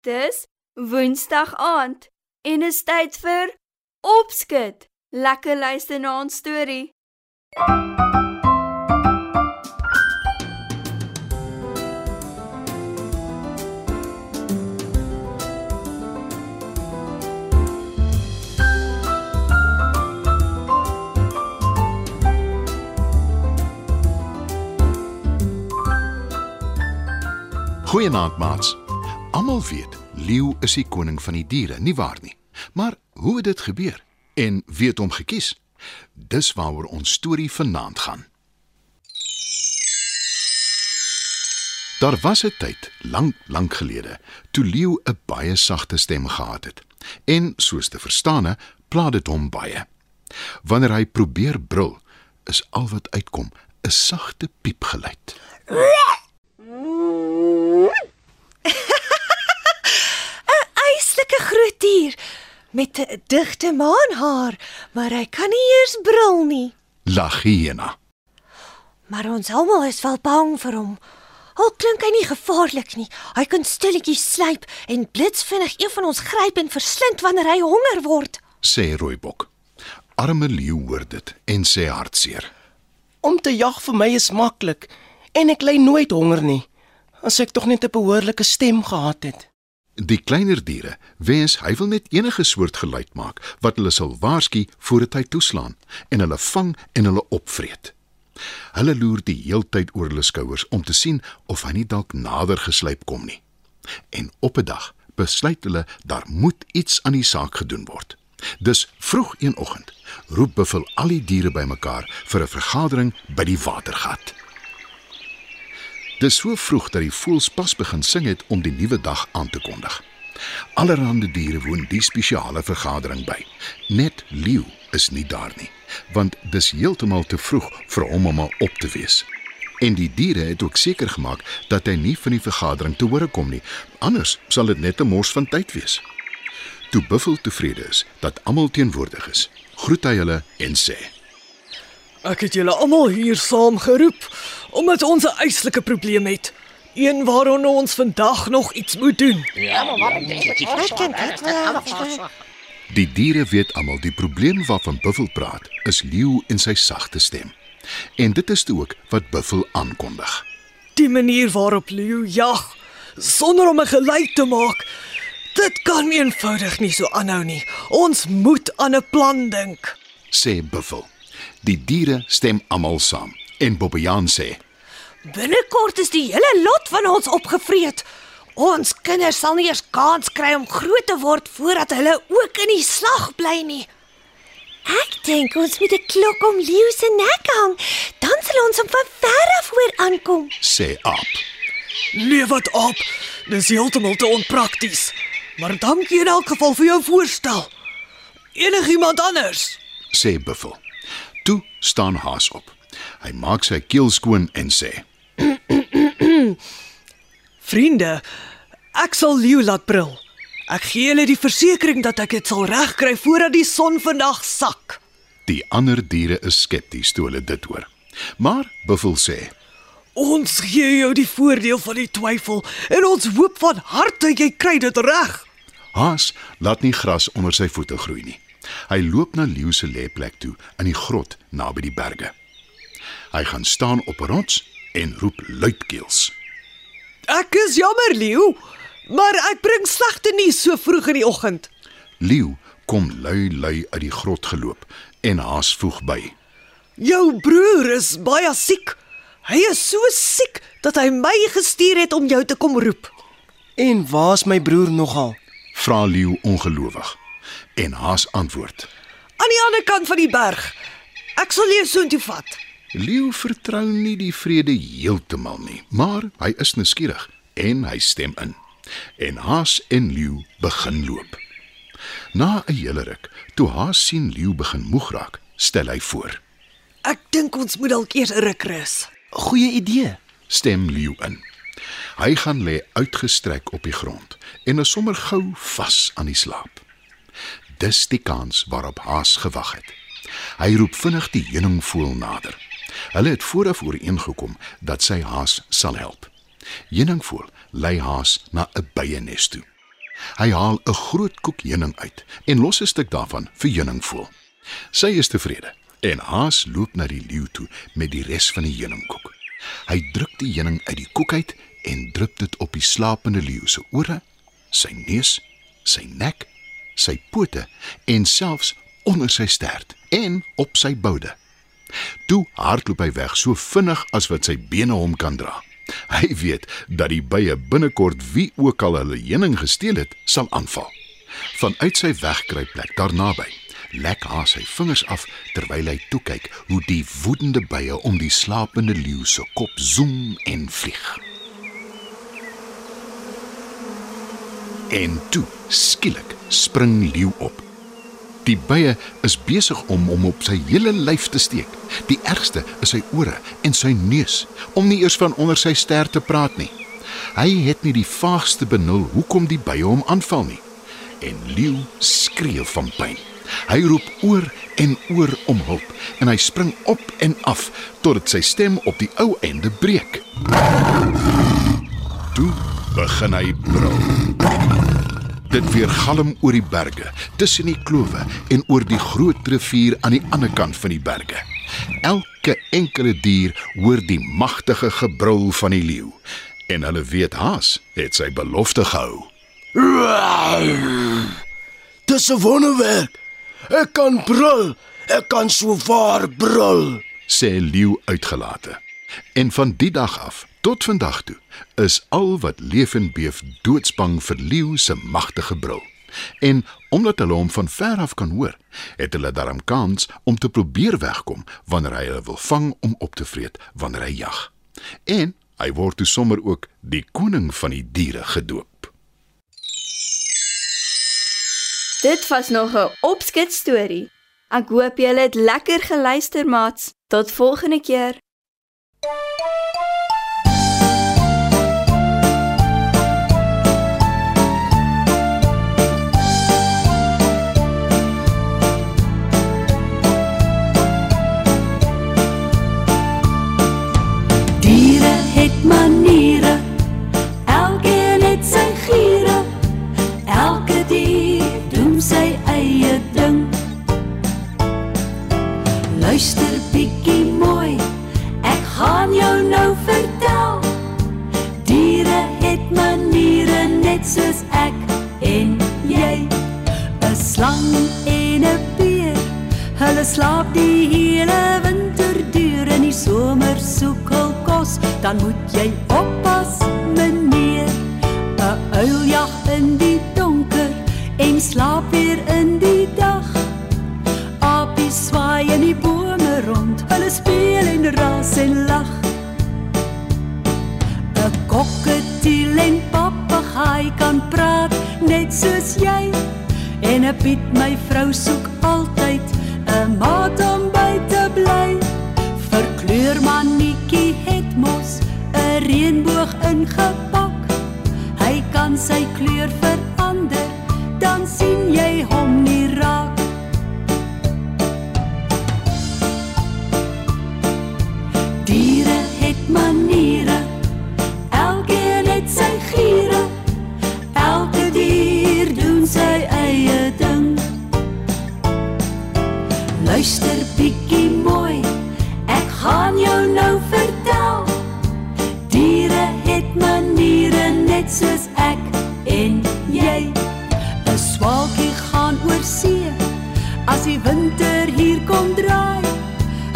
Dis Woensdag aand en is tyd vir Opskud. Lekker luister na ons storie. Goeienaand, maats. Almal weet leeu is die koning van die diere, nie waar nie? Maar hoe het dit gebeur en wie het hom gekies? Dis waaroor ons storie vanaand gaan. Daar was 'n tyd, lank, lank gelede, toe leeu 'n baie sagte stem gehad het. En soos te verstaane, pla dit hom baie. Wanneer hy probeer brul, is al wat uitkom 'n sagte piepgeluid. Eislike groot dier met 'n digte maanhaar, maar hy kan nie eers brul nie. Lag hyena. Maar ons almal is wel bang vir hom. Al klink hy nie gevaarlik nie. Hy kan stilletjies sluip en blitsvinnig een van ons gryp en verslind wanneer hy honger word. sê Rooibok. Arme leeu hoor dit en sê hartseer. Om te jag vir my is maklik en ek ly nooit honger nie. As ek tog net 'n behoorlike stem gehad het. Die kleiner diere wens hy wil net enige soort geluid maak wat hulle sal waarsku voordat hy toeslaan en hulle vang en hulle opvreet. Hulle loer die heeltyd oor hulle skouers om te sien of hy nie dalk nader geslyp kom nie. En op 'n dag besluit hulle daar moet iets aan die saak gedoen word. Dus vroeg een oggend roep Buffel al die diere bymekaar vir 'n vergadering by die watergat. Dis so vroeg dat die voëls pas begin sing het om die nuwe dag aan te kondig. Allerhande diere woon die spesiale vergadering by. Net leeu is nie daar nie, want dis heeltemal te vroeg vir hom om al op te wees. En die diere het ook seker gemaak dat hy nie van die vergadering te hore kom nie, anders sal dit net 'n mors van tyd wees. Toe Buffel tevrede is dat almal teenwoordig is, groet hy hulle en sê: Ek het julle almal hier saam geroep omdat ons 'n eislike probleem het. Een waaraan ons vandag nog iets moet doen. Die diere weet almal die probleem waarvan Buffel praat is leeu en sy sagte stem. En dit is toe ook wat Buffel aankondig. Die manier waarop leeu jag sonder om 'n geluid te maak, dit kan eenvoudig nie so aanhou nie. Ons moet aan 'n plan dink. sê Buffel. Die diere stem almal saam en Bobbejaan sê: Binnekort is die hele lot van ons opgevreet. Ons kinders sal nie eers kans kry om groot te word voordat hulle ook in die slag bly nie. Ek dink ons moet 'n klok om leeu se nek hang, dan sal ons hom van ver af hoor aankom. sê Aap. Nee wat op. Dis heeltemal te onprakties. Maar dankie in elk geval vir jou voorstel. Enigiemand anders? sê Buffel. Toe staan Haas op. Hy maak sy keel skoon en sê: Vriende, ek sal leeu laat brul. Ek gee julle die versekering dat ek dit sal regkry voordat die son vandag sak. "Die ander diere is skepties toe hulle dit hoor." Maar Buffel sê: Ons gee jou die voordeel van die twyfel en ons hoop van harte jy kry dit reg. Haas laat nie gras onder sy voete groei nie. Hy loop na leeu se lêplek toe in die grot naby die berge. Hy gaan staan op 'n rots en roep luidkeels. Ek is jammer, leeu, maar ek bring slegte nuus so vroeg in die oggend. Leeu kom lui lui uit die grot geloop en Haas voeg by. Jou broer is baie siek. Hy is so siek dat hy my gestuur het om jou te kom roep. En waar's my broer nogal? Vra Leeu ongelowig. En Haas antwoord: Aan die ander kant van die berg. Ek sal jou soontoe vat. Leeu vertrou nie die vrede heeltemal nie, maar hy is nuuskierig en hy stem in. En Haas en Leeu begin loop. Na 'n hele ruk, toe Haas sien Leeu begin moeg raak, stel hy voor. Ek dink ons moet dalk eers 'n ruk rus. Goeie idee. Stem Leeu in. Hy gaan lê uitgestrek op die grond en is sommer gou vas aan die slaap. Dis die kans waarop Haas gewag het. Hy roep vinnig die heuningvoël nader. Hulle het vooraf ooreengekom dat sy Haas sal help. Heuningvoël lei Haas na 'n byenes toe. Hy haal 'n groot koek heuning uit en los 'n stuk daarvan vir heuningvoël. Sy is tevrede en Haas loop na die leeu toe met die res van die heuningkoek. Hy druk die heuning uit die koek uit en drup dit op die slapende leeu se ore, sy neus, sy nek, sy pote en selfs onder sy stert en op sy boude. Toe hardloop hy weg so vinnig as wat sy bene hom kan dra. Hy weet dat die bye binnekort wie ook al hulle heuning gesteel het, sal aanval. Vanuit sy wegkruipplek daar naby, lek haar sy vingers af terwyl hy toe kyk hoe die woedende bye om die slapende leeu se kop zoem en vlieg. En toe, skielik, spring leeu op. Die bye is besig om hom op sy hele lyf te steek. Die ergste is sy ore en sy neus, om nie eers van onder sy ster te praat nie. Hy het nie die vaagste benul hoekom die bye hom aanval nie. En leeu skree van pyn. Hy roep oor en oor om hulp en hy spring op en af totdat sy stem op die ou einde breek. Toe begin hy brul. Dit weer galm oor die berge, tussen die klowe en oor die groot rivier aan die ander kant van die berge. Elke enkele dier hoor die magtige gebrul van die leeu en hulle weet Haas het sy belofte gehou. Dis 'n wonderwerk. Ek kan brul. Ek kan so waar brul. sê leeu uitgelate. En van die dag af tot vandag toe is al wat leef en beef doodsbang vir leeu se magtige brul. En omdat hulle hom van ver af kan hoor, het hulle daarom kans om te probeer wegkom wanneer hy hulle wil vang om op te vreet wanneer hy jag. En hy word toe sommer ook die koning van die diere gedoop. Dit was nog 'n opskets storie. Ek hoop julle het lekker geluister, maats. Tot volgende keer. Doen sy eie ding. Luister bietjie mooi, ek gaan jou nou vertel. Diere het maniere net soos ek en jy. 'n Slang en 'n beer, hulle slaap die hele winter deur in die somer soek hul kos, dan moet jy oppas, meneer. 'n Uil jag in die en slaap weer in die dag. Apies swaai in die bome rond, hulle speel en ras en lag. 'n Kokketiel en papegaai kan praat net soos jy. En 'n Piet my vrou soek altyd 'n maat om by te bly. Vir kleurmannetjie het mos 'n reënboog ingepak. Hy kan sy kleur verander, dan sien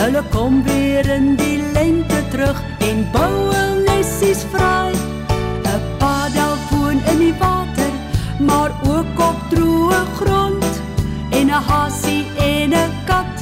Hulle kom weer in die lente terug en bou hul nesies vry. 'n Padel woon in die water, maar ook op droë grond. En 'n hasie en 'n kat